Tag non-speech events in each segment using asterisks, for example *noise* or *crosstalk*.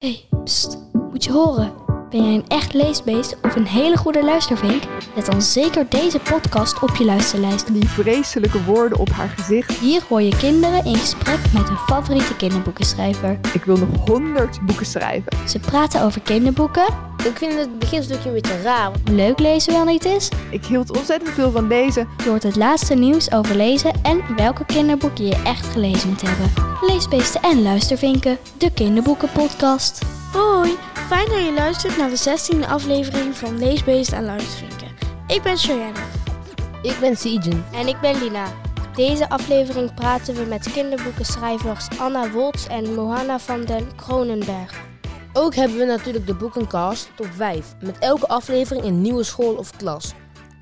hey, pst, moet je horen. Ben jij een echt leesbeest of een hele goede luistervink? Zet dan zeker deze podcast op je luisterlijst. Die vreselijke woorden op haar gezicht. Hier hoor je kinderen in gesprek met hun favoriete kinderboekenschrijver. Ik wil nog honderd boeken schrijven. Ze praten over kinderboeken, Ik vind het beginstukje een beetje raar. leuk lezen wel niet is. Ik hield ontzettend veel van lezen. Je hoort het laatste nieuws over lezen en welke kinderboeken je echt gelezen moet hebben. Leesbeesten en luistervinken, de kinderboekenpodcast. Hoi, fijn dat je luistert naar de 16e aflevering van Leesbeest en Luistervinken. Ik ben Cheyenne. Ik ben Siegen. En ik ben Lina. Deze aflevering praten we met kinderboekenschrijvers Anna Woltz en Mohanna van den Kronenberg. Ook hebben we natuurlijk de boekencast top 5. Met elke aflevering een nieuwe school of klas.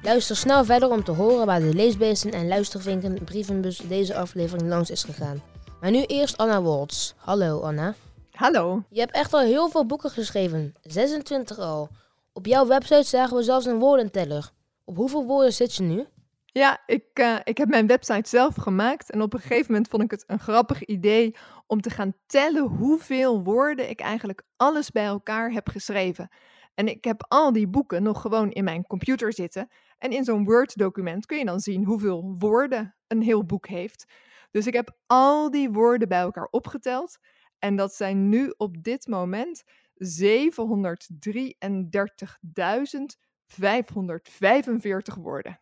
Luister snel verder om te horen waar de leesbeesten en luistervinken brievenbus deze aflevering langs is gegaan. Maar nu eerst Anna Woltz. Hallo Anna. Hallo. Je hebt echt al heel veel boeken geschreven. 26 al. Op jouw website zagen we zelfs een woordenteller. Op hoeveel woorden zit je nu? Ja, ik, eh, ik heb mijn website zelf gemaakt. En op een gegeven moment vond ik het een grappig idee om te gaan tellen hoeveel woorden ik eigenlijk alles bij elkaar heb geschreven. En ik heb al die boeken nog gewoon in mijn computer zitten. En in zo'n Word-document kun je dan zien hoeveel woorden een heel boek heeft. Dus ik heb al die woorden bij elkaar opgeteld. En dat zijn nu op dit moment 733.545 woorden.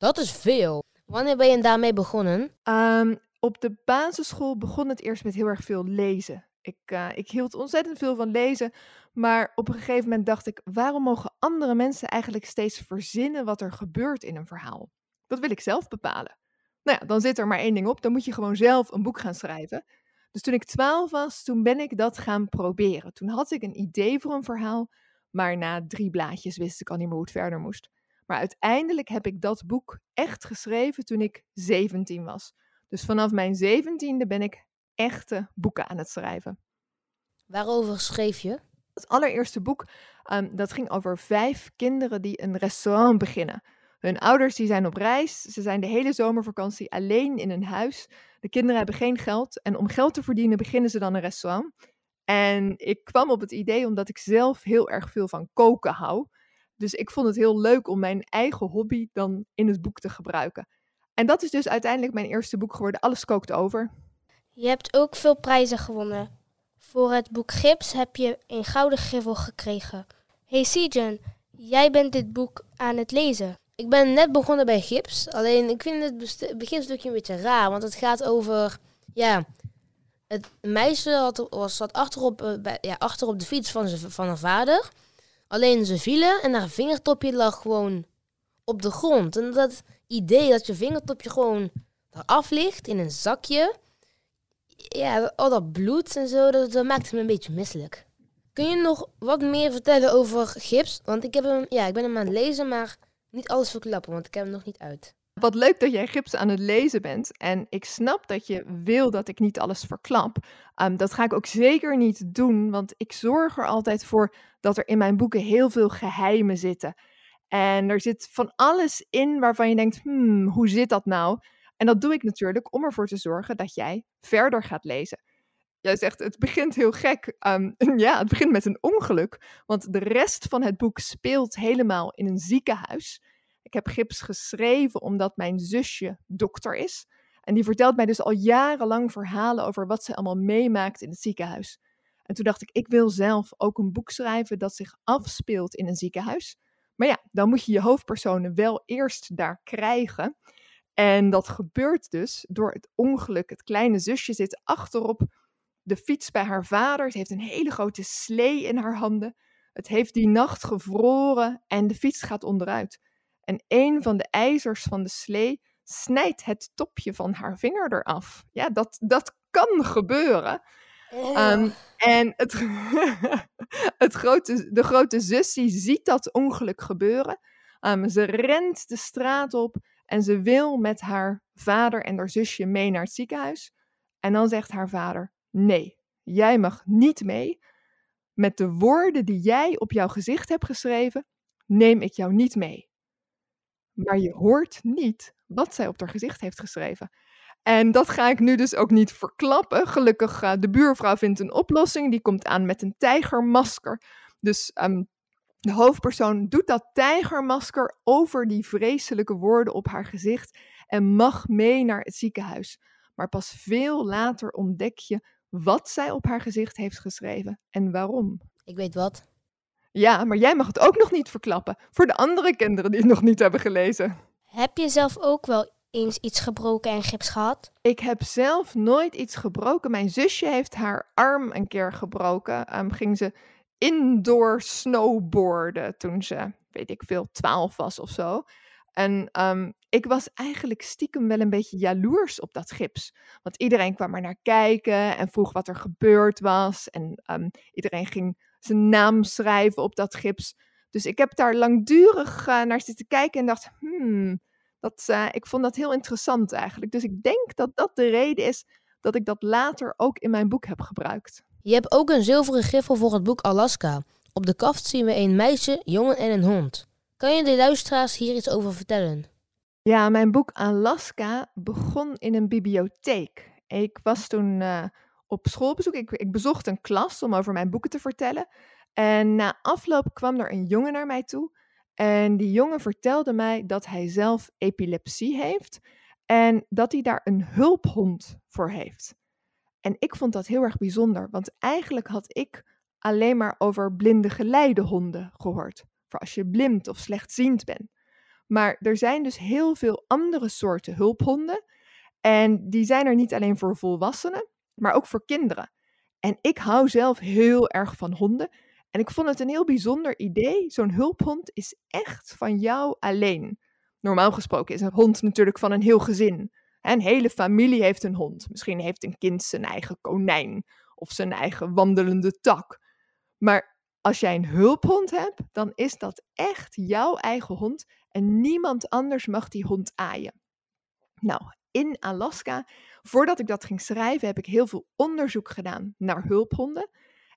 Dat is veel. Wanneer ben je daarmee begonnen? Ehm, op de basisschool begon het eerst met heel erg veel lezen. Ik, eh, ik hield ontzettend veel van lezen, maar op een gegeven moment dacht ik: waarom mogen andere mensen eigenlijk steeds verzinnen wat er gebeurt in een verhaal? Dat wil ik zelf bepalen. Nou ja, dan zit er maar één ding op: dan moet je gewoon zelf een boek gaan schrijven. Dus toen ik twaalf was, toen ben ik dat gaan proberen. Toen had ik een idee voor een verhaal, maar na drie blaadjes wist ik al niet meer hoe het verder moest. Maar uiteindelijk heb ik dat boek echt geschreven toen ik 17 was. Dus vanaf mijn zeventiende ben ik echte boeken aan het schrijven. Waarover schreef je? Het allereerste boek, ehm, dat ging over vijf kinderen die een restaurant beginnen. Hun ouders die zijn op reis, ze zijn de hele zomervakantie alleen in een huis. De kinderen hebben geen geld en om geld te verdienen beginnen ze dan een restaurant. En ik kwam op het idee omdat ik zelf heel erg veel van koken hou. Dus ik vond het heel leuk om mijn eigen hobby dan in het boek te gebruiken. En dat is dus uiteindelijk mijn eerste boek geworden. Alles kookt over. Je hebt ook veel prijzen gewonnen. Voor het boek Gips heb je een gouden griffel gekregen. Hey Sijan, jij bent dit boek aan het lezen. Ik ben net begonnen bij gips, alleen ik vind het beginstukje een beetje raar, want het gaat over, ja, het meisje had, was, zat achterop, eh, bij, ja, achterop de fiets van, zijn, van haar vader, alleen ze vielen en haar vingertopje lag gewoon op de grond. En dat idee dat je vingertopje gewoon eraf ligt in een zakje, ja, al dat bloed en zo, dat, dat maakt me een beetje misselijk. Kun je nog wat meer vertellen over gips? Want ik, heb hem, ja, ik ben hem aan het lezen, maar niet alles verklappen, want ik heb hem nog niet uit. Wat leuk dat jij gips aan het lezen bent. En ik snap dat je wil dat ik niet alles verklap. Ehm, dat ga ik ook zeker niet doen, want ik zorg er altijd voor dat er in mijn boeken heel veel geheimen zitten. En er zit van alles in waarvan je denkt, hmm, hoe zit dat nou? En dat doe ik natuurlijk om ervoor te zorgen dat jij verder gaat lezen. Jij zegt, het begint heel gek. Ehm, *laughs* ja, het begint met een ongeluk. Want de rest van het boek speelt helemaal in een ziekenhuis. Ik heb gips geschreven omdat mijn zusje dokter is. En die vertelt mij dus al jarenlang verhalen over wat ze allemaal meemaakt in het ziekenhuis. En toen dacht ik, ik wil zelf ook een boek schrijven dat zich afspeelt in een ziekenhuis. Maar ja, dan moet je je hoofdpersonen wel eerst daar krijgen. En dat gebeurt dus door het ongeluk. Het kleine zusje zit achterop de fiets bij haar vader. Het heeft een hele grote slee in haar handen. Het heeft die nacht gevroren en de fiets gaat onderuit. En een van de ijzers van de slee snijdt het topje van haar vinger eraf. Ja, dat, dat kan gebeuren. Ehm, en het, *laughs* het grote, de grote zus die ziet dat ongeluk gebeuren. Ehm, ze rent de straat op en ze wil met haar vader en haar zusje mee naar het ziekenhuis. En dan zegt haar vader: Nee, jij mag niet mee. Met de woorden die jij op jouw gezicht hebt geschreven, neem ik jou niet mee. Maar je hoort niet wat zij op haar gezicht heeft geschreven. En dat ga ik nu dus ook niet verklappen. Gelukkig, uh, de buurvrouw vindt een oplossing. Die komt aan met een tijgermasker. Dus um, de hoofdpersoon doet dat tijgermasker over die vreselijke woorden op haar gezicht en mag mee naar het ziekenhuis. Maar pas veel later ontdek je wat zij op haar gezicht heeft geschreven en waarom. Ik weet wat. Ja, maar jij mag het ook nog niet verklappen voor de andere kinderen die het nog niet hebben gelezen. Heb je zelf ook wel eens iets gebroken en gips gehad? Ik heb zelf nooit iets gebroken. Mijn zusje heeft haar arm een keer gebroken. Um, ging ze indoor snowboarden toen ze, weet ik veel, twaalf was of zo. En um, ik was eigenlijk stiekem wel een beetje jaloers op dat gips. Want iedereen kwam er naar kijken en vroeg wat er gebeurd was. En um, iedereen ging zijn naam schrijven op dat gips. Dus ik heb daar langdurig uh, naar zitten kijken en dacht, hmm, dat, uh, ik vond dat heel interessant eigenlijk. Dus ik denk dat dat de reden is dat ik dat later ook in mijn boek heb gebruikt. Je hebt ook een zilveren griffel voor het boek Alaska. Op de kaft zien we een meisje, jongen en een hond. Kan je de luisteraars hier iets over vertellen? Ja, mijn boek Alaska begon in een bibliotheek. Ik was toen uh, op schoolbezoek. Ik, ik bezocht een klas om over mijn boeken te vertellen. En na afloop kwam er een jongen naar mij toe. En die jongen vertelde mij dat hij zelf epilepsie heeft. En dat hij daar een hulphond voor heeft. En ik vond dat heel erg bijzonder, want eigenlijk had ik alleen maar over blinde geleidehonden gehoord. Voor als je blind of slechtziend bent. Maar er zijn dus heel veel andere soorten hulphonden. En die zijn er niet alleen voor volwassenen, maar ook voor kinderen. En ik hou zelf heel erg van honden. En ik vond het een heel bijzonder idee. Zo'n hulphond is echt van jou alleen. Normaal gesproken is een hond natuurlijk van een heel gezin. Een hele familie heeft een hond. Misschien heeft een kind zijn eigen konijn of zijn eigen wandelende tak. Maar als jij een hulphond hebt, dan is dat echt jouw eigen hond en niemand anders mag die hond aaien. Nou, in Alaska, voordat ik dat ging schrijven, heb ik heel veel onderzoek gedaan naar hulphonden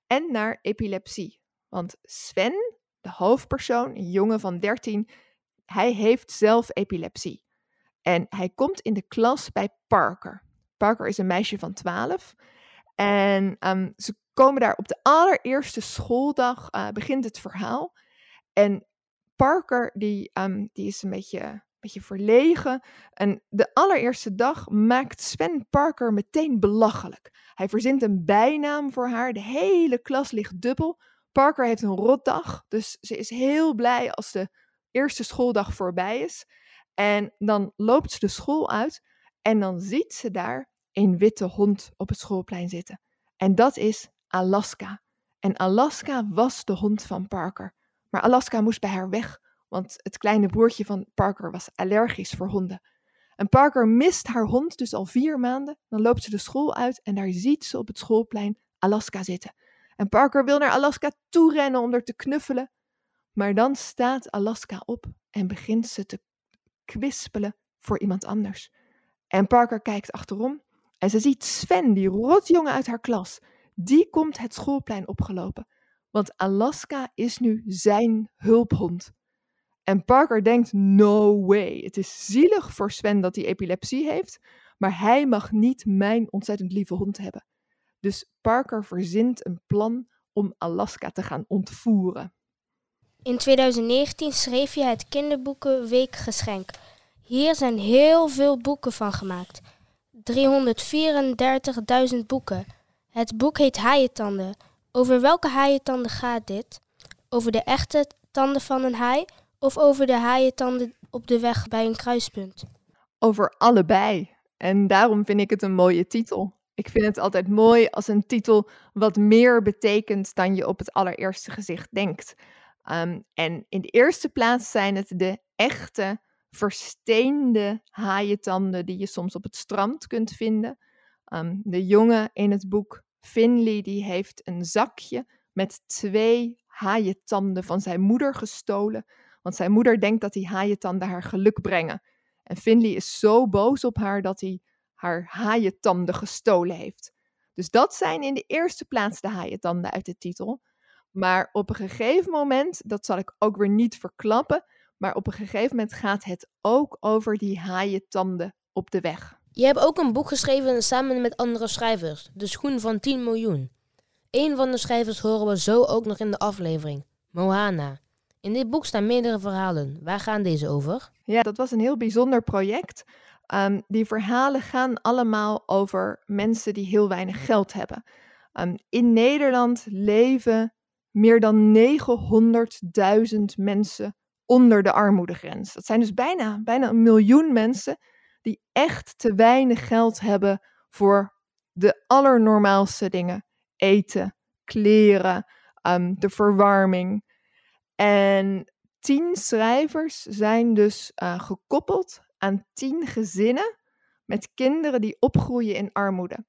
en naar epilepsie. Want Sven, de hoofdpersoon, een jongen van 13, hij heeft zelf epilepsie. En hij komt in de klas bij Parker. Parker is een meisje van 12. En um, ze komen daar op de allereerste schooldag, uh, begint het verhaal. En Parker, die, um, die is een beetje, beetje verlegen. En de allereerste dag maakt Sven Parker meteen belachelijk. Hij verzint een bijnaam voor haar. De hele klas ligt dubbel. Parker heeft een rotdag, dus ze is heel blij als de eerste schooldag voorbij is. En dan loopt ze de school uit en dan ziet ze daar een witte hond op het schoolplein zitten. En dat is Alaska. En Alaska was de hond van Parker. Maar Alaska moest bij haar weg, want het kleine broertje van Parker was allergisch voor honden. En Parker mist haar hond dus al vier maanden. Dan loopt ze de school uit en daar ziet ze op het schoolplein Alaska zitten. En Parker wil naar Alaska toe rennen om er te knuffelen. Maar dan staat Alaska op en begint ze te kwispelen voor iemand anders. En Parker kijkt achterom en ze ziet Sven, die rotjongen uit haar klas. Die komt het schoolplein opgelopen, want Alaska is nu zijn hulphond. En Parker denkt, no way, het is zielig voor Sven dat hij epilepsie heeft, maar hij mag niet mijn ontzettend lieve hond hebben. Dus Parker verzint een plan om Alaska te gaan ontvoeren. In 2019 schreef je het kinderboekenweekgeschenk. Hier zijn heel veel boeken van gemaakt. 334.000 boeken. Het boek heet Haaientanden. Over welke haaientanden gaat dit? Over de echte tanden van een haai of over de haaientanden op de weg bij een kruispunt? Over allebei. En daarom vind ik het een mooie titel. Ik vind het altijd mooi als een titel wat meer betekent dan je op het allereerste gezicht denkt. Um, en in de eerste plaats zijn het de echte versteende haaientanden die je soms op het strand kunt vinden. Um, de jongen in het boek Finley die heeft een zakje met twee haaientanden van zijn moeder gestolen. Want zijn moeder denkt dat die haaientanden haar geluk brengen. En Finley is zo boos op haar dat hij haar haaientanden gestolen heeft. Dus dat zijn in de eerste plaats de haaientanden uit de titel. Maar op een gegeven moment, dat zal ik ook weer niet verklappen, maar op een gegeven moment gaat het ook over die haaientanden op de weg. Je hebt ook een boek geschreven samen met andere schrijvers, De Schoen van 10 miljoen. Een van de schrijvers horen we zo ook nog in de aflevering, Mohana. In dit boek staan meerdere verhalen. Waar gaan deze over? Ja, dat was een heel bijzonder project. Um, die verhalen gaan allemaal over mensen die heel weinig geld hebben. Um, in Nederland leven meer dan 900.000 mensen onder de armoedegrens. Dat zijn dus bijna, bijna een miljoen mensen die echt te weinig geld hebben voor de allernormaalste dingen. Eten, kleren, um, de verwarming. En tien schrijvers zijn dus uh, gekoppeld aan tien gezinnen met kinderen die opgroeien in armoede.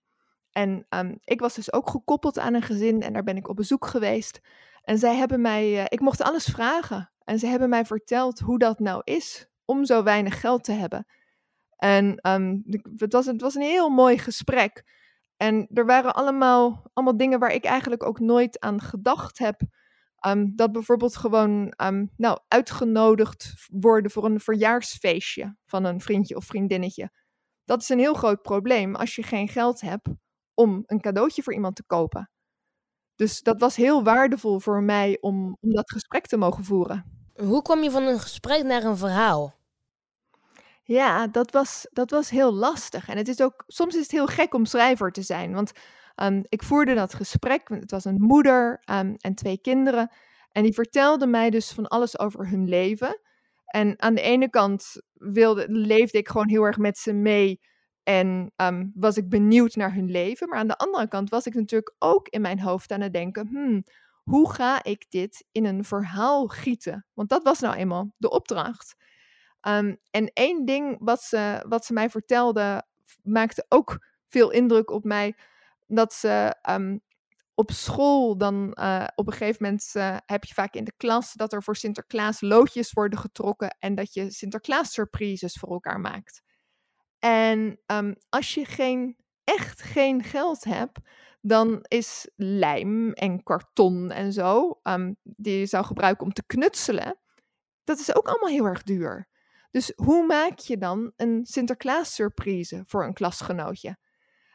En um, ik was dus ook gekoppeld aan een gezin en daar ben ik op bezoek geweest. En zij hebben mij, uh, ik mocht alles vragen. En ze hebben mij verteld hoe dat nou is om zo weinig geld te hebben. En um, het, was, het was een heel mooi gesprek. En er waren allemaal, allemaal dingen waar ik eigenlijk ook nooit aan gedacht heb. Um, dat bijvoorbeeld gewoon um, nou, uitgenodigd worden voor een verjaarsfeestje van een vriendje of vriendinnetje. Dat is een heel groot probleem als je geen geld hebt om een cadeautje voor iemand te kopen. Dus dat was heel waardevol voor mij om, om dat gesprek te mogen voeren. Hoe kwam je van een gesprek naar een verhaal? Ja, dat was, dat was heel lastig. En het is ook, soms is het heel gek om schrijver te zijn. Want um, ik voerde dat gesprek. Het was een moeder um, en twee kinderen. En die vertelden mij dus van alles over hun leven. En aan de ene kant wilde, leefde ik gewoon heel erg met ze mee. En um, was ik benieuwd naar hun leven. Maar aan de andere kant was ik natuurlijk ook in mijn hoofd aan het denken: hmm, hoe ga ik dit in een verhaal gieten? Want dat was nou eenmaal de opdracht. En één ding wat ze, wat ze mij vertelde, maakte ook veel indruk op mij. Dat ze um, op school dan uh, op een gegeven moment heb je vaak in de klas dat er voor Sinterklaas loodjes worden getrokken en dat je Sinterklaas surprises voor elkaar maakt. En um, als je geen, echt geen geld hebt, dan is lijm en karton en zo, um, die je zou gebruiken om te knutselen, dat is ook allemaal heel erg duur. Dus hoe maak je dan een Sinterklaas surprise voor een klasgenootje?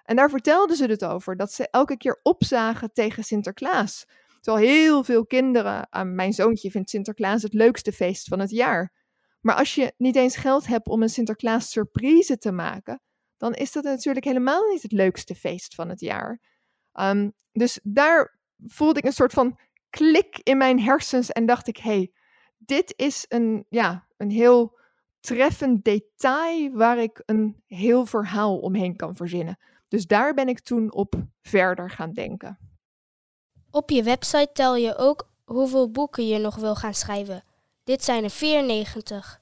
En daar vertelden ze het over, dat ze elke keer opzagen tegen Sinterklaas. Terwijl heel veel kinderen, uh, mijn zoontje vindt Sinterklaas het leukste feest van het jaar. Maar als je niet eens geld hebt om een Sinterklaas surprise te maken, dan is dat natuurlijk helemaal niet het leukste feest van het jaar. Um, dus daar voelde ik een soort van klik in mijn hersens en dacht ik, hey, dit is een, ja, een heel treffend detail waar ik een heel verhaal omheen kan verzinnen. Dus daar ben ik toen op verder gaan denken. Op je website tel je ook hoeveel boeken je nog wil gaan schrijven. Dit zijn er 94.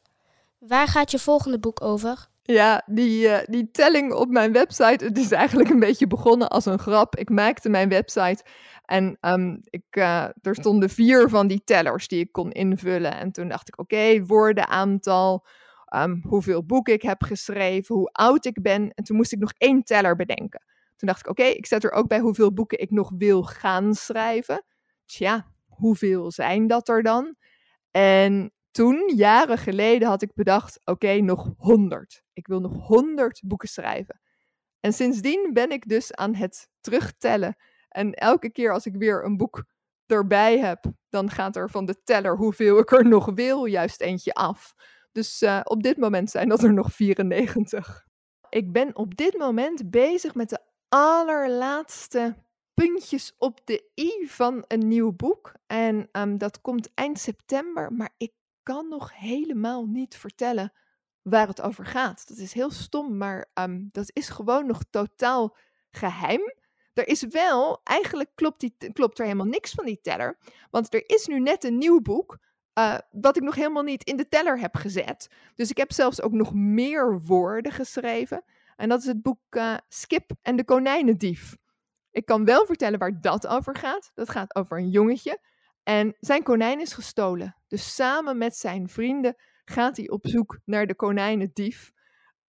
Waar gaat je volgende boek over? Ja, die, uh, die telling op mijn website, het is eigenlijk een beetje begonnen als een grap. Ik maakte mijn website en um, ik, uh, er stonden vier van die tellers die ik kon invullen. En toen dacht ik, oké, okay, woordenaantal, um, hoeveel boeken ik heb geschreven, hoe oud ik ben. En toen moest ik nog één teller bedenken. Toen dacht ik, oké, ik zet er ook bij hoeveel boeken ik nog wil gaan schrijven. Tja, hoeveel zijn dat er dan? En toen, jaren geleden, had ik bedacht: oké, nog 100. Ik wil nog 100 boeken schrijven. En sindsdien ben ik dus aan het terugtellen. En elke keer als ik weer een boek erbij heb, dan gaat er van de teller hoeveel ik er nog wil, juist eentje af. Dus uh, op dit moment zijn dat er nog 94. Ik ben op dit moment bezig met de allerlaatste puntjes op de i van een nieuw boek. En um, dat komt eind september, maar ik kan nog helemaal niet vertellen waar het over gaat. Dat is heel stom, maar um, dat is gewoon nog totaal geheim. Er is wel, eigenlijk klopt, die, klopt er helemaal niks van die teller. Want er is nu net een nieuw boek. Uh, wat ik nog helemaal niet in de teller heb gezet. Dus ik heb zelfs ook nog meer woorden geschreven. En dat is het boek uh, Skip en de konijnendief. Ik kan wel vertellen waar dat over gaat. Dat gaat over een jongetje. En zijn konijn is gestolen. Dus samen met zijn vrienden gaat hij op zoek naar de konijnendief.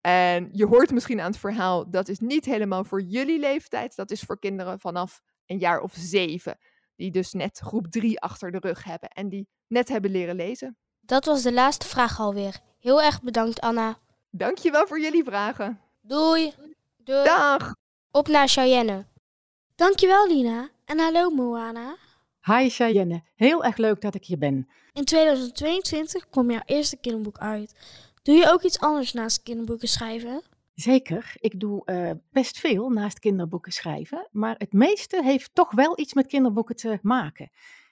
En je hoort misschien aan het verhaal, dat is niet helemaal voor jullie leeftijd. Dat is voor kinderen vanaf een jaar of zeven. Die dus net groep drie achter de rug hebben. En die net hebben leren lezen. Dat was de laatste vraag alweer. Heel erg bedankt, Anna. Dankjewel voor jullie vragen. Doei! Doei. Dag! Op naar Cheyenne. Dankjewel Lina en hallo Moana. Hi Cheyenne, heel erg leuk dat ik hier ben. In 2022 kwam jouw eerste kinderboek uit. Doe je ook iets anders naast kinderboeken schrijven? Zeker, ik doe eh, best veel naast kinderboeken schrijven, maar het meeste heeft toch wel iets met kinderboeken te maken.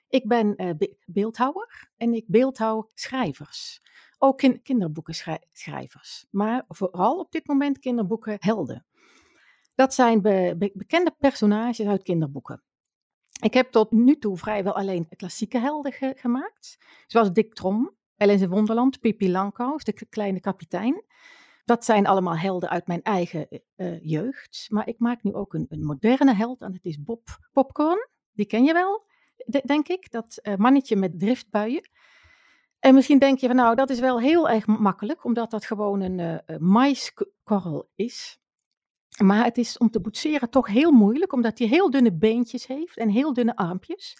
Ik ben be- beeldhouwer en ik beeldhouw schrijvers. Ook kin- kinderboekenschrijvers, maar vooral op dit moment kinderboekenhelden. Dat zijn be- be- bekende personages uit kinderboeken. Ik heb tot nu toe vrijwel alleen klassieke helden ge- gemaakt, zoals Dick Trom, Alice in Wonderland, Pippi Langkous, de kleine kapitein. Dat zijn allemaal helden uit mijn eigen eh, jeugd. Maar ik maak nu ook een, een moderne held en het is Bob Popcorn. Die ken je wel, de- denk ik. Dat eh, mannetje met driftbuien. En misschien denk je van nou, dat is wel heel erg makkelijk, omdat dat gewoon een eh, eh, maiskorrel is. Maar het is om te boetseren toch heel moeilijk, omdat hij heel dunne beentjes heeft en heel dunne armpjes.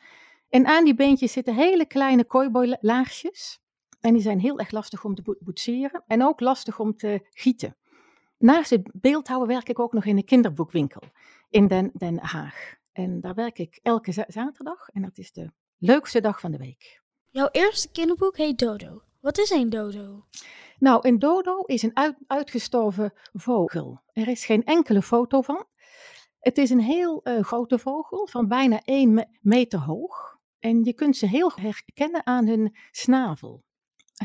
En aan die beentjes zitten hele kleine kooibooilaarsjes. En die zijn heel erg lastig om te bo- boetseren en ook lastig om te gieten. Naast het beeldhouden werk ik ook nog in een kinderboekwinkel in Den, Den Haag. En daar werk ik elke za- zaterdag en dat is de leukste dag van de week. Jouw eerste kinderboek heet Dodo. Wat is een dodo? Nou, een dodo is een uit- uitgestorven vogel. Er is geen enkele foto van. Het is een heel eh, grote vogel van bijna 1 me- meter hoog. En je kunt ze heel herkennen aan hun snavel.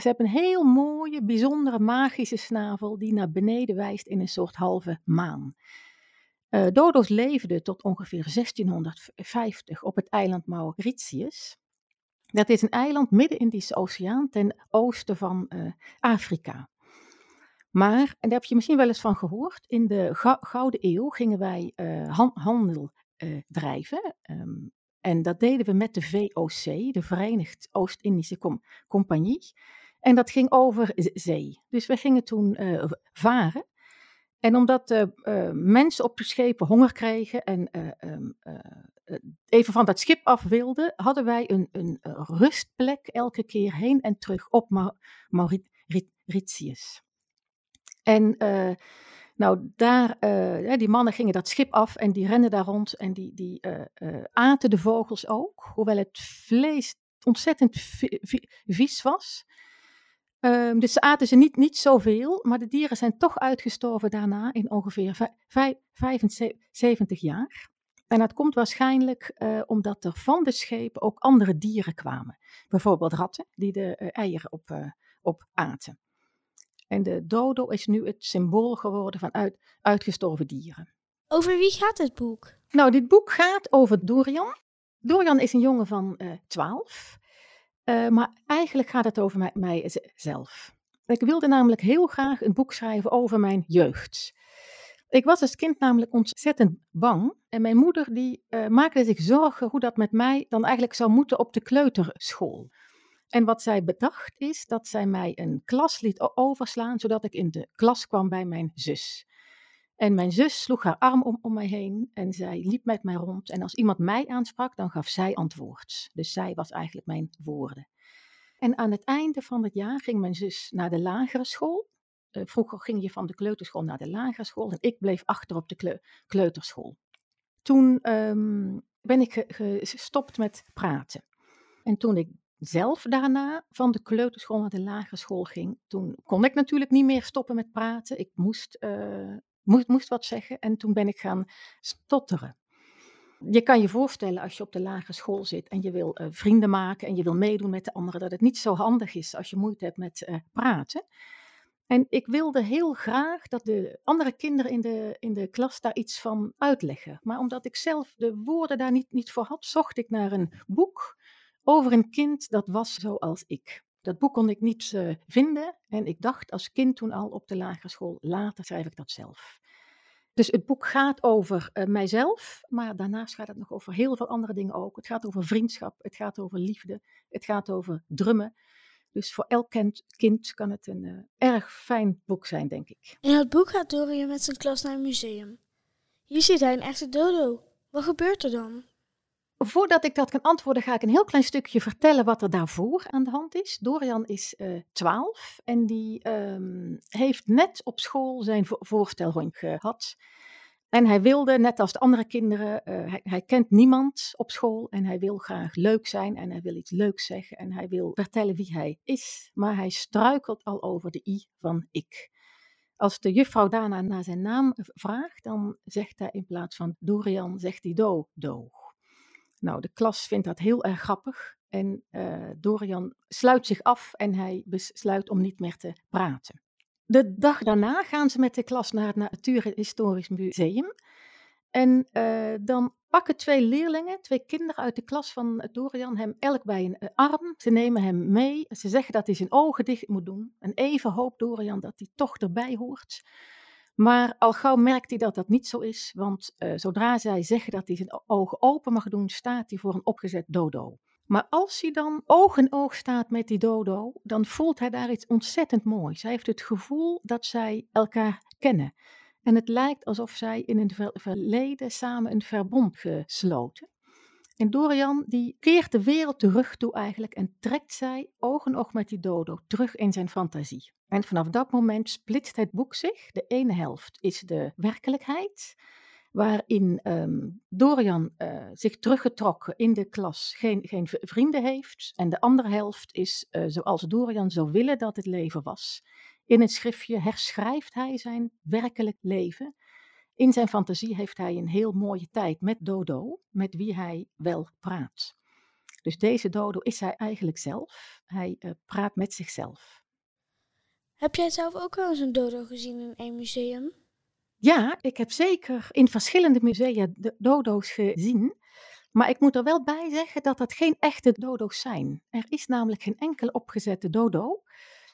Ze hebben een heel mooie, bijzondere, magische snavel die naar beneden wijst in een soort halve maan. Eh, dodo's leefden tot ongeveer 1650 op het eiland Mauritius. Dat is een eiland midden in de Oceaan ten oosten van eh, Afrika. Maar, en daar heb je misschien wel eens van gehoord, in de Gou- Gouden Eeuw gingen wij han- handel drijven. ehm, en dat deden we met de VOC, de Verenigd Oost-Indische Com- Compagnie. En dat ging over zee. Dus we gingen toen eh, varen. En omdat eh, mensen op de schepen honger kregen en eh, ehm, eh, eh, even van dat schip af wilden, hadden wij een, een rustplek elke keer heen en terug op Ma- Mauritius. En nou, daar, die mannen gingen dat schip af en die renden daar rond en die, die aten de vogels ook, hoewel het vlees ontzettend vi- vi- vies was. Ehm, dus ze aten ze niet, niet zoveel, maar de dieren zijn toch uitgestorven daarna in ongeveer vij- vij- 75 jaar. En dat komt waarschijnlijk eh, omdat er van de schepen ook andere dieren kwamen. Bijvoorbeeld ratten die de eh, eieren op, eh, op aten. En de dodo is nu het symbool geworden van uit, uitgestorven dieren. Over wie gaat het boek? Nou, dit boek gaat over Dorian. Dorian is een jongen van eh 12. Eh, maar eigenlijk gaat het over mij, mijzelf. Ik wilde namelijk heel graag een boek schrijven over mijn jeugd. Ik was als kind namelijk ontzettend bang. En mijn moeder die, eh, maakte zich zorgen hoe dat met mij dan eigenlijk zou moeten op de kleuterschool. En wat zij bedacht is dat zij mij een klas liet overslaan, zodat ik in de klas kwam bij mijn zus. En mijn zus sloeg haar arm om, om mij heen en zij liep met mij rond. En als iemand mij aansprak, dan gaf zij antwoord. Dus zij was eigenlijk mijn woorden. En aan het einde van het jaar ging mijn zus naar de lagere school. Eh, vroeger ging je van de kleuterschool naar de lagere school en ik bleef achter op de kleu- kleuterschool. Toen ehm, ben ik ge- ge- gestopt met praten. En toen ik zelf daarna van de kleuterschool naar de lagere school ging, toen kon ik natuurlijk niet meer stoppen met praten. Ik moest, eh, moest, wat zeggen en toen ben ik gaan stotteren. Je kan je voorstellen als je op de lagere school zit en je wil eh, vrienden maken en je wil meedoen met de anderen, dat het niet zo handig is als je moeite hebt met eh, praten. En ik wilde heel graag dat de andere kinderen in de, in de klas daar iets van uitleggen. Maar omdat ik zelf de woorden daar niet, niet voor had, zocht ik naar een boek over een kind dat was zoals ik. Dat boek kon ik niet eh, vinden en ik dacht als kind toen al op de lagere school, later schrijf ik dat zelf. Dus het boek gaat over eh, mijzelf, maar daarnaast gaat het nog over heel veel andere dingen ook. Het gaat over vriendschap, het gaat over liefde, het gaat over drummen. Dus voor elk kind, kan het een eh, erg fijn boek zijn, denk ik. In het boek gaat Dorian met zijn klas naar een museum. Hier ziet hij een echte dodo. Wat gebeurt er dan? Voordat ik dat kan antwoorden, ga ik een heel klein stukje vertellen wat er daarvoor aan de hand is. Dorian is uh, 12 en die um, heeft net op school zijn vo gehad. En hij wilde, net als de andere kinderen, hij, hij, kent niemand op school en hij wil graag leuk zijn en hij wil iets leuks zeggen en hij wil vertellen wie hij is, maar hij struikelt al over de i van ik. Als de juffrouw daarna naar zijn naam vraagt, dan zegt hij in plaats van Dorian, zegt hij Do, Do. Nou, de klas vindt dat heel erg grappig en uh, Dorian sluit zich af en hij besluit om niet meer te praten. De dag daarna gaan ze met de klas naar het Natuurhistorisch Museum. En uh, dan pakken twee leerlingen, twee kinderen uit de klas van Dorian, hem elk bij een arm. Ze nemen hem mee. Ze zeggen dat hij zijn ogen dicht moet doen. En even hoopt Dorian dat hij toch erbij hoort. Maar al gauw merkt hij dat dat niet zo is, want uh, zodra zij zeggen dat hij zijn ogen open mag doen, staat hij voor een opgezet dodo. Maar als hij dan oog in oog staat met die dodo, dan voelt hij daar iets ontzettend moois. Hij heeft het gevoel dat zij elkaar kennen. En het lijkt alsof zij in een verleden samen een verbond gesloten. En Dorian die keert de wereld terug toe eigenlijk en trekt zij oog in oog met die dodo terug in zijn fantasie. En vanaf dat moment splitst het boek zich. De ene helft is de werkelijkheid, waarin um, Dorian uh, zich teruggetrokken in de klas geen, geen vrienden heeft. En de andere helft is uh, zoals Dorian zou willen dat het leven was. In het schriftje herschrijft hij zijn werkelijk leven. In zijn fantasie heeft hij een heel mooie tijd met Dodo, met wie hij wel praat. Dus deze Dodo is hij eigenlijk zelf. Hij uh, praat met zichzelf. Heb jij zelf ook wel eens een dodo gezien in een museum? Ja, ik heb zeker in verschillende musea dodo's gezien. Maar ik moet er wel bij zeggen dat dat geen echte dodo's zijn. Er is namelijk geen enkele opgezette dodo.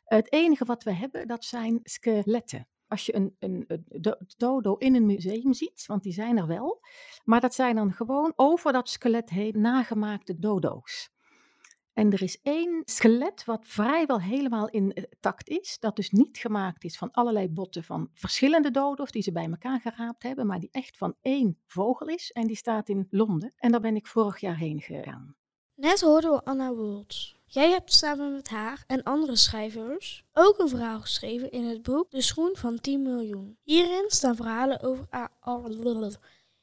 Het enige wat we hebben, dat zijn skeletten. Als je een, een, een, dodo in een museum ziet, want die zijn er wel, maar dat zijn dan gewoon over dat skelet heen nagemaakte dodo's. En er is één skelet wat vrijwel helemaal intact is, dat dus niet gemaakt is van allerlei botten van verschillende dodo's die ze bij elkaar geraapt hebben, maar die echt van één vogel is en die staat in Londen. En daar ben ik vorig jaar heen gegaan. Net hoorden we Anna Woltz. Jij hebt samen met haar en andere schrijvers ook een verhaal geschreven in het boek De Schoen van 10 miljoen. Hierin staan verhalen over,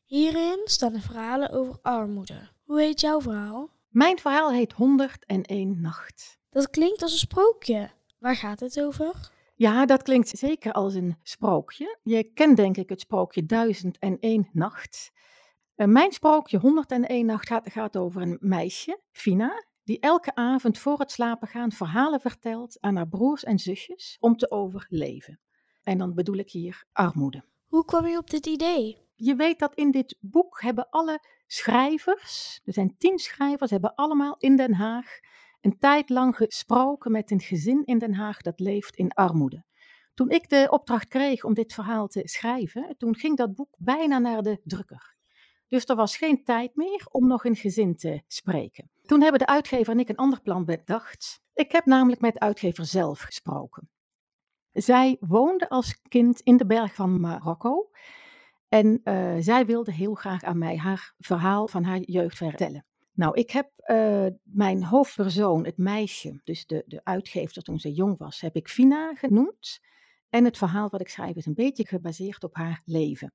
Hierin staan verhalen over armoede. Hoe heet jouw verhaal? Mijn verhaal heet 101 Nacht. Dat klinkt als een sprookje. Waar gaat het over? Ja, dat klinkt zeker als een sprookje. Je kent denk ik het sprookje 1001 Nacht. Uh, mijn sprookje 101 Nacht gaat, gaat over een meisje, Fina, die elke avond voor het slapen gaan verhalen vertelt aan haar broers en zusjes om te overleven. En dan bedoel ik hier armoede. Hoe kwam je op dit idee? Je weet dat in dit boek hebben alle schrijvers, er zijn tien schrijvers, hebben allemaal in Den Haag een tijd lang gesproken met een gezin in Den Haag dat leeft in armoede. Toen ik de opdracht kreeg om dit verhaal te schrijven, toen ging dat boek bijna naar de drukker. Dus er was geen tijd meer om nog een gezin te spreken. Toen hebben de uitgever en ik een ander plan bedacht. Ik heb namelijk met de uitgever zelf gesproken. Zij woonde als kind in de berg van Marokko. En uh, zij wilde heel graag aan mij haar verhaal van haar jeugd vertellen. Nou, ik heb uh, mijn hoofdpersoon, het meisje, dus de, de uitgever toen ze jong was, heb ik Fina genoemd. En het verhaal wat ik schrijf is een beetje gebaseerd op haar leven.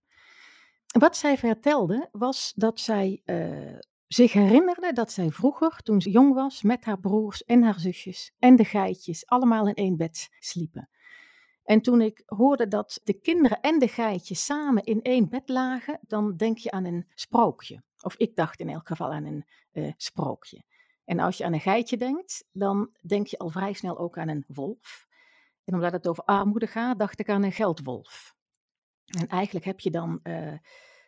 Wat zij vertelde was dat zij uh, zich herinnerde dat zij vroeger, toen ze jong was, met haar broers en haar zusjes en de geitjes allemaal in één bed sliepen. En toen ik hoorde dat de kinderen en de geitjes samen in één bed lagen, dan denk je aan een sprookje. Of ik dacht in elk geval aan een uh, sprookje. En als je aan een geitje denkt, dan denk je al vrij snel ook aan een wolf. En omdat het over armoede gaat, dacht ik aan een geldwolf. En eigenlijk heb je dan uh,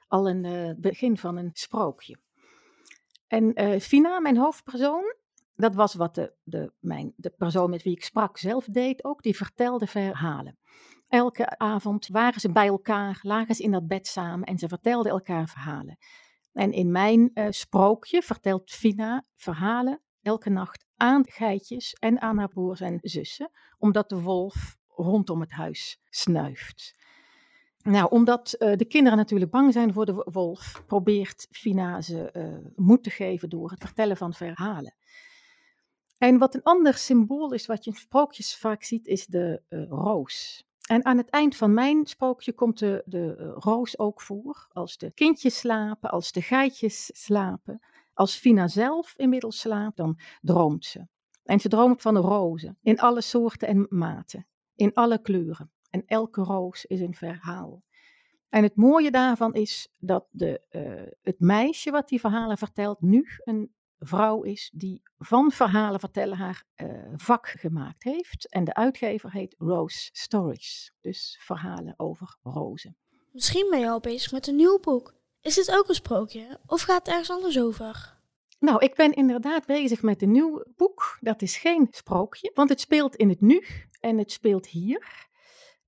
al een uh, begin van een sprookje. En Fina, mijn hoofdpersoon, dat was wat de, de, mijn, de persoon met wie ik sprak zelf deed ook. Die vertelde verhalen. Elke avond waren ze bij elkaar, lagen ze in dat bed samen en ze vertelden elkaar verhalen. En in mijn uh, sprookje vertelt Fina verhalen elke nacht aan geitjes en aan haar broers en zussen, omdat de wolf rondom het huis snuift. Nou, omdat uh, de kinderen natuurlijk bang zijn voor de wolf, probeert Fina ze uh, moed te geven door het vertellen van verhalen. En wat een ander symbool is, wat je in sprookjes vaak ziet, is de uh, roos. En aan het eind van mijn sprookje komt de, de roos ook voor. Als de kindjes slapen, als de geitjes slapen, als Fina zelf inmiddels slaapt, dan droomt ze. En ze droomt van rozen, in alle soorten en maten, in alle kleuren. En elke roos is een verhaal. En het mooie daarvan is dat de, uh, het meisje wat die verhalen vertelt nu een vrouw is die van verhalen vertellen haar uh, vak gemaakt heeft. En de uitgever heet Rose Stories, dus verhalen over rozen. Misschien ben je al bezig met een nieuw boek. Is dit ook een sprookje of gaat het ergens anders over? Nou, ik ben inderdaad bezig met een nieuw boek. Dat is geen sprookje, want het speelt in het nu en het speelt hier.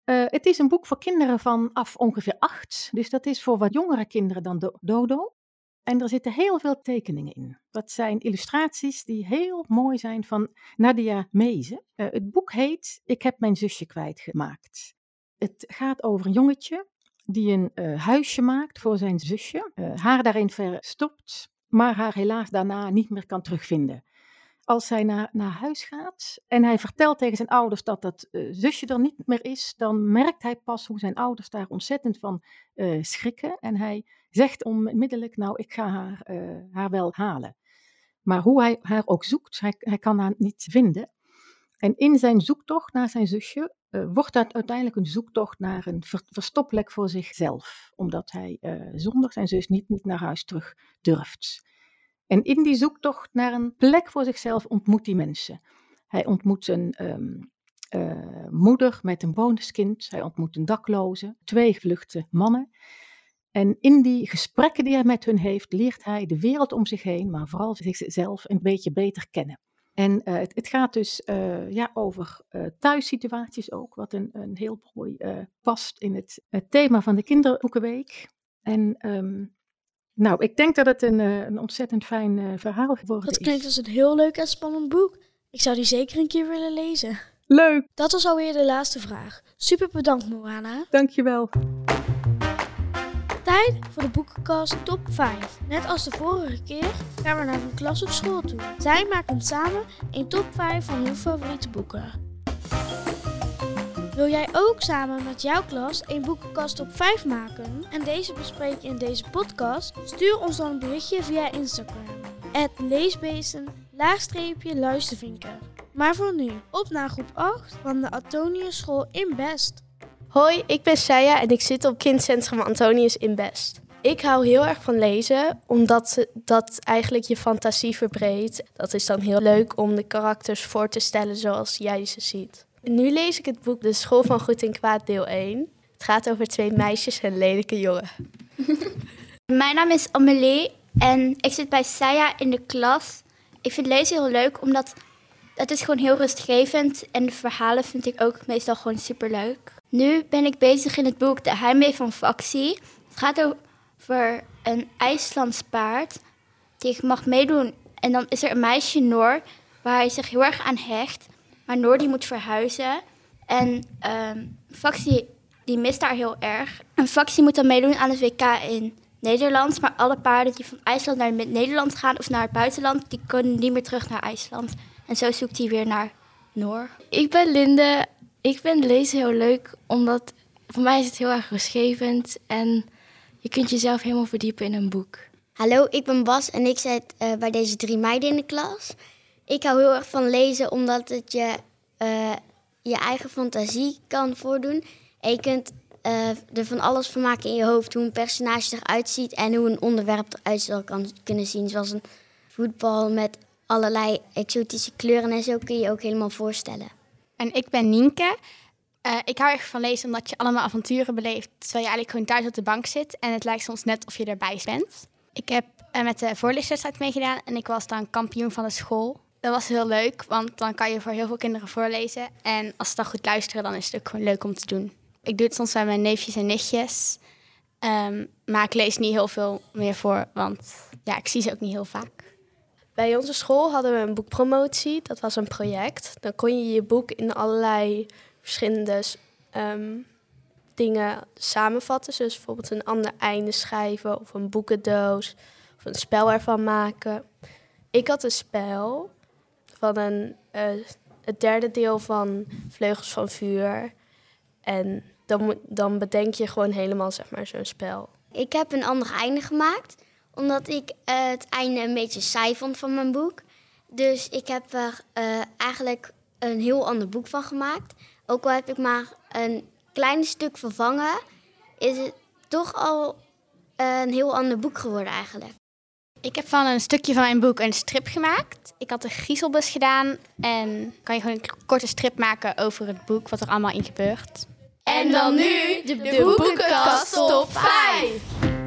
Uh, het is een boek voor kinderen vanaf ongeveer acht. Dus dat is voor wat jongere kinderen dan do Dodo. En er zitten heel veel tekeningen in. Dat zijn illustraties die heel mooi zijn van Nadia Meeze. Uh, het boek heet Ik heb mijn zusje kwijtgemaakt. Het gaat over een jongetje die een uh, huisje maakt voor zijn zusje. haar daarin verstopt, maar haar helaas daarna niet meer kan terugvinden als hij naar, naar huis gaat en hij vertelt tegen zijn ouders dat dat zusje er niet meer is, dan merkt hij pas hoe zijn ouders daar ontzettend van schrikken. En hij zegt onmiddellijk, nou, ik ga haar, uh, haar wel halen. Maar hoe hij haar ook zoekt, hij, hij kan haar niet vinden. En in zijn zoektocht naar zijn zusje wordt dat uiteindelijk een zoektocht naar een ver, verstopplek voor zichzelf. Omdat hij zonder zijn zus niet, niet naar huis terug durft. En in die zoektocht naar een plek voor zichzelf ontmoet hij mensen. Hij ontmoet een uh, moeder met een bonuskind. Hij ontmoet een dakloze, twee gevluchte mannen. En in die gesprekken die hij met hun heeft, leert hij de wereld om zich heen, maar vooral zichzelf een beetje beter kennen. En uh, het, het, gaat dus uh, ja, over uh, thuissituaties ook, wat een, een heel mooi past in het, het, thema van de Kinderboekenweek. En um, nou, ik denk dat het een, een ontzettend fijn verhaal geworden is. Dat klinkt als een heel leuk en spannend boek. Ik zou die zeker een keer willen lezen. Leuk! Dat was alweer de laatste vraag. Super bedankt, Moana. Dankjewel. Tijd voor de boekenkast top 5. Net als de vorige keer gaan we naar een klas of school toe. Zij maken samen een top 5 van hun favoriete boeken. Wil jij ook samen met jouw klas een boekenkast op 5 maken en deze bespreken in deze podcast? Stuur ons dan een berichtje via Instagram. leesbeesten luistervinken. Maar voor nu, op naar groep 8 van de Antonius School in Best. Hoi, ik ben Saya en ik zit op kindcentrum Antonius in Best. Ik hou heel erg van lezen, omdat dat eigenlijk je fantasie verbreedt. Dat is dan heel leuk om de karakters voor te stellen zoals jij ze ziet. Nu lees ik het boek De School van Goed en Kwaad deel 1. Het gaat over twee meisjes en een lelijke jongen. *laughs* Mijn naam is Amelie en ik zit bij Saya in de klas. Ik vind lezen heel leuk, omdat het is gewoon heel rustgevend. En de verhalen vind ik ook meestal gewoon superleuk. Nu ben ik bezig in het boek De Heimwee van Faxie. Het gaat over een IJslands paard die mag meedoen. En dan is er een meisje, Noor, waar hij zich heel erg aan hecht. Maar Noor die moet verhuizen. En um, Faxie die mist daar heel erg. En Faxie moet dan meedoen aan het WK in Nederland. Maar alle paarden die van IJsland naar Nederland gaan of naar het buitenland... die kunnen niet meer terug naar IJsland. En zo zoekt hij weer naar Noor. Ik ben Linde. Ik vind lezen heel leuk, omdat voor mij is het heel erg rustgevend. En je kunt jezelf helemaal verdiepen in een boek. Hallo, ik ben Bas en ik zit uh, bij deze drie meiden in de klas. Ik hou heel erg van lezen, omdat het je uh, je eigen fantasie kan voordoen. En je kunt uh, er van alles van maken in je hoofd. Hoe een personage eruit ziet en hoe een onderwerp eruit zal kunnen zien. Zoals een voetbal met allerlei exotische kleuren en zo kun je je ook helemaal voorstellen. En ik ben Nienke. Uh, ik hou echt van lezen omdat je allemaal avonturen beleeft terwijl je eigenlijk gewoon thuis op de bank zit en het lijkt soms net of je erbij bent. Ik heb uh, met de voorleeswedstrijd meegedaan en ik was dan kampioen van de school. Dat was heel leuk, want dan kan je voor heel veel kinderen voorlezen. En als ze dan goed luisteren, dan is het ook gewoon leuk om te doen. Ik doe het soms bij mijn neefjes en nichtjes. Um, maar ik lees niet heel veel meer voor, want ja, ik zie ze ook niet heel vaak. Bij onze school hadden we een boekpromotie. Dat was een project. Dan kon je je boek in allerlei verschillende um, dingen samenvatten. Dus bijvoorbeeld een ander einde schrijven of een boekendoos of een spel ervan maken. Ik had een spel van een, eh, het derde deel van Vleugels van Vuur. En dan, dan bedenk je gewoon helemaal zeg maar, zo'n spel. Ik heb een ander einde gemaakt, omdat ik eh, het einde een beetje saai vond van mijn boek. Dus ik heb er eh, eigenlijk een heel ander boek van gemaakt. Ook al heb ik maar een klein stuk vervangen, is het toch al eh, een heel ander boek geworden eigenlijk. Ik heb van een stukje van mijn boek een strip gemaakt. Ik had de griezelbus gedaan en kan je gewoon een korte strip maken over het boek, wat er allemaal in gebeurt. En dan nu de, de boekenkast top 5.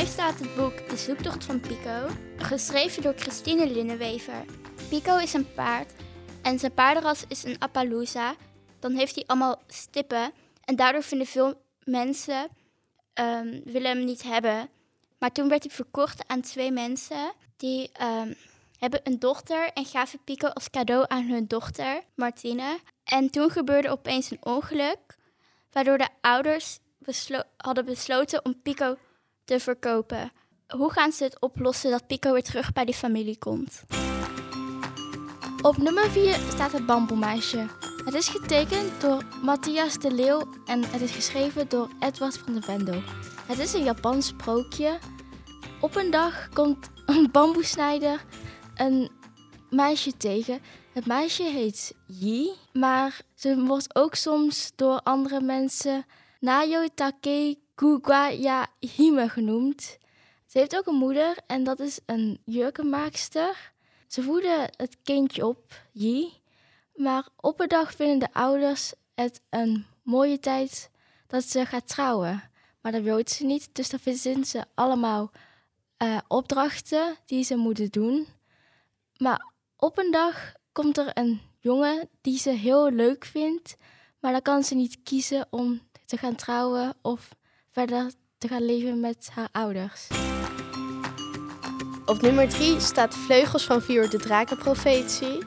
5 staat het boek De Zoektocht van Pico, geschreven door Christine Linnewever. Pico is een paard en zijn paardenras is een Appaloosa. Dan heeft hij allemaal stippen en daardoor vinden veel mensen ehm, willen hem niet hebben. Maar toen werd hij verkocht aan twee mensen die ehm, hebben een dochter en gaven Pico als cadeau aan hun dochter, Martine. En toen gebeurde opeens een ongeluk, waardoor de ouders beslo- hadden besloten om Pico te verkopen. Hoe gaan ze het oplossen dat Pico weer terug bij die familie komt? Op nummer 4 staat het bamboemeisje. Het is getekend door Matthias de Leeuw en het is geschreven door Edward van de Vendel. Het is een Japans sprookje. Op een dag komt een bamboesnijder een meisje tegen. Het meisje heet Yi, maar ze wordt ook soms door andere mensen Nayo Take Kugaya Hime genoemd. Ze heeft ook een moeder en dat is een jurkenmaakster. Ze voeden het kindje op, Yi. Maar op een dag vinden de ouders het een mooie tijd dat ze gaat trouwen. Maar dat wil ze niet, dus dan verzinnen ze allemaal eh, opdrachten die ze moeten doen. Maar op een dag komt er een jongen die ze heel leuk vindt, maar dan kan ze niet kiezen om te gaan trouwen of verder te gaan leven met haar ouders. Op nummer 3 staat Vleugels van Vuur, de Drakenprofetie.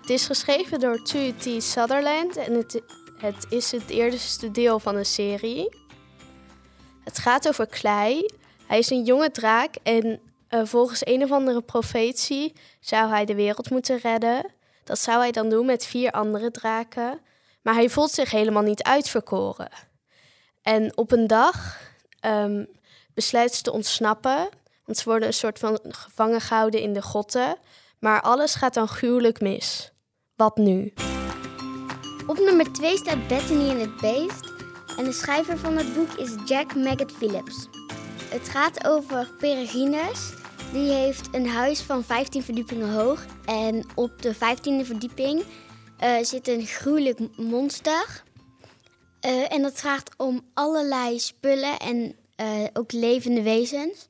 Het is geschreven door T. Sutherland en het, het is het eerste deel van een serie. Het gaat over Klei. Hij is een jonge draak en eh, volgens een of andere profetie zou hij de wereld moeten redden. Dat zou hij dan doen met vier andere draken. Maar hij voelt zich helemaal niet uitverkoren. En op een dag ehm, besluit ze te ontsnappen. Want ze worden een soort van gevangen gehouden in de grotten. Maar alles gaat dan gruwelijk mis. Wat nu? Op nummer 2 staat Bethany en het Beest. En de schrijver van het boek is Jack Maggot Phillips. Het gaat over Peregrines. Die heeft een huis van 15 verdiepingen hoog. En op de 15e verdieping eh, zit een gruwelijk monster. Eh, en dat vraagt om allerlei spullen en eh, ook levende wezens.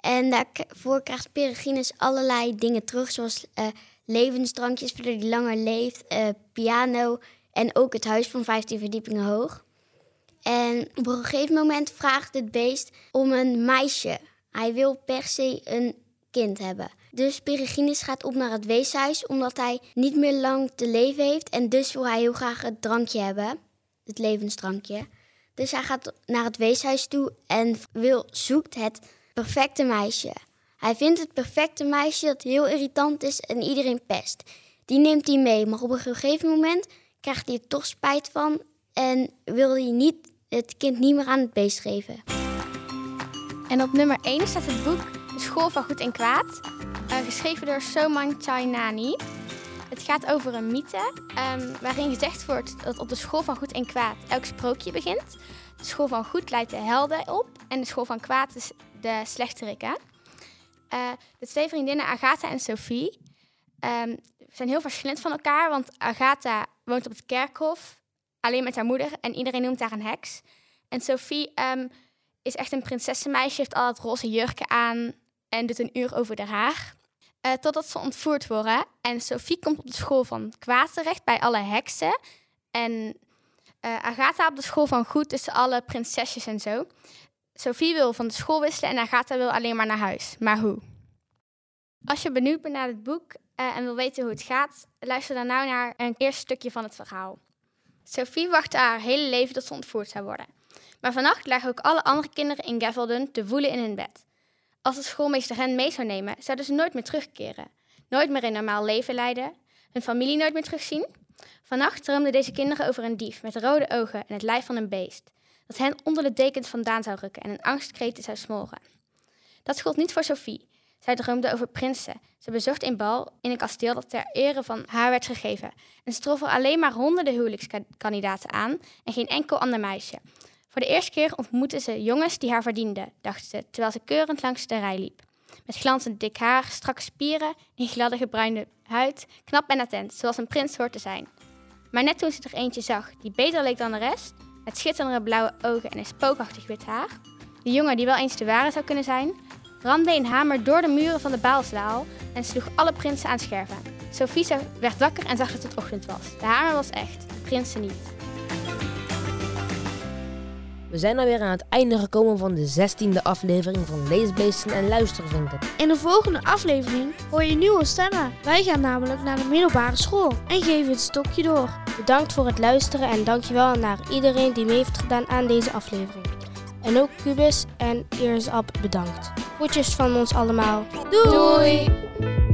En daarvoor krijgt Peregrines allerlei dingen terug, zoals eh, levensdrankjes, waardoor hij langer leeft, piano en ook het huis van 15 verdiepingen hoog. En op een gegeven moment vraagt het beest om een meisje. Hij wil per se een kind hebben. Dus Peregrines gaat op naar het weeshuis omdat hij niet meer lang te leven heeft. En dus wil hij heel graag het drankje hebben, het levensdrankje. Dus hij gaat naar het weeshuis toe en zoekt het perfecte meisje. Hij vindt het perfecte meisje dat heel irritant is en iedereen pest. Die neemt hij mee, maar op een gegeven moment krijgt hij er toch spijt van en wil hij niet, het kind niet meer aan het beest geven. En op nummer 1 staat het boek De School van Goed en Kwaad, eh, geschreven door Soman Chainani. Het gaat over een mythe ehm, waarin gezegd wordt dat op de School van Goed en Kwaad elk sprookje begint. De School van Goed leidt de helden op en de School van Kwaad is de slechterikken. Eh, de twee vriendinnen Agatha en Sophie ehm, zijn heel verschillend van elkaar, want Agatha woont op het kerkhof alleen met haar moeder en iedereen noemt haar een heks. En Sophie ehm, is echt een prinsessenmeisje, heeft altijd roze jurken aan en doet een uur over de haar. Eh, totdat ze ontvoerd worden. En Sophie komt op de school van kwaad terecht bij alle heksen. En eh, Agatha op de school van goed tussen alle prinsesjes en zo. Sophie wil van de school wisselen en Agatha wil alleen maar naar huis. Maar hoe? Als je benieuwd bent naar het boek, eh, en wil weten hoe het gaat, luister dan nou naar een eerste stukje van het verhaal. Sophie wachtte haar hele leven tot ze ontvoerd zou worden. Maar vannacht lagen ook alle andere kinderen in Gavelden te woelen in hun bed. Als de schoolmeester hen mee zou nemen, zouden ze nooit meer terugkeren. Nooit meer een normaal leven leiden, hun familie nooit meer terugzien. Vannacht droomden deze kinderen over een dief met rode ogen en het lijf van een beest, dat hen onder de dekens vandaan zou rukken en een angstkreten zou smoren. Dat gold niet voor Sophie. Zij droomde over prinsen. Ze bezocht een bal in een kasteel dat ter ere van haar werd gegeven. En ze trof er alleen maar honderden huwelijkskandidaten aan en geen enkel ander meisje. Voor de eerste keer ontmoette ze jongens die haar verdienden, dacht ze, terwijl ze keurend langs de rij liep. Met glanzend dik haar, strakke spieren, een gladde gebruinde huid, knap en attent, zoals een prins hoort te zijn. Maar net toen ze er eentje zag die beter leek dan de rest, met schitterende blauwe ogen en een spookachtig wit haar, de jongen die wel eens de ware zou kunnen zijn, ramde een hamer door de muren van de baalzaal en sloeg alle prinsen aan scherven. Sophie werd wakker en zag dat het ochtend was. De hamer was echt, de prinsen niet. We zijn alweer aan het einde gekomen van de 16e aflevering van Leesbeesten en Luistervinken. In de volgende aflevering hoor je nieuwe stemmen. Wij gaan namelijk naar de middelbare school en geven het stokje door. Bedankt voor het luisteren en dankjewel naar iedereen die mee heeft gedaan aan deze aflevering. En ook Cubus en Ears Up bedankt. Groetjes van ons allemaal. Doei!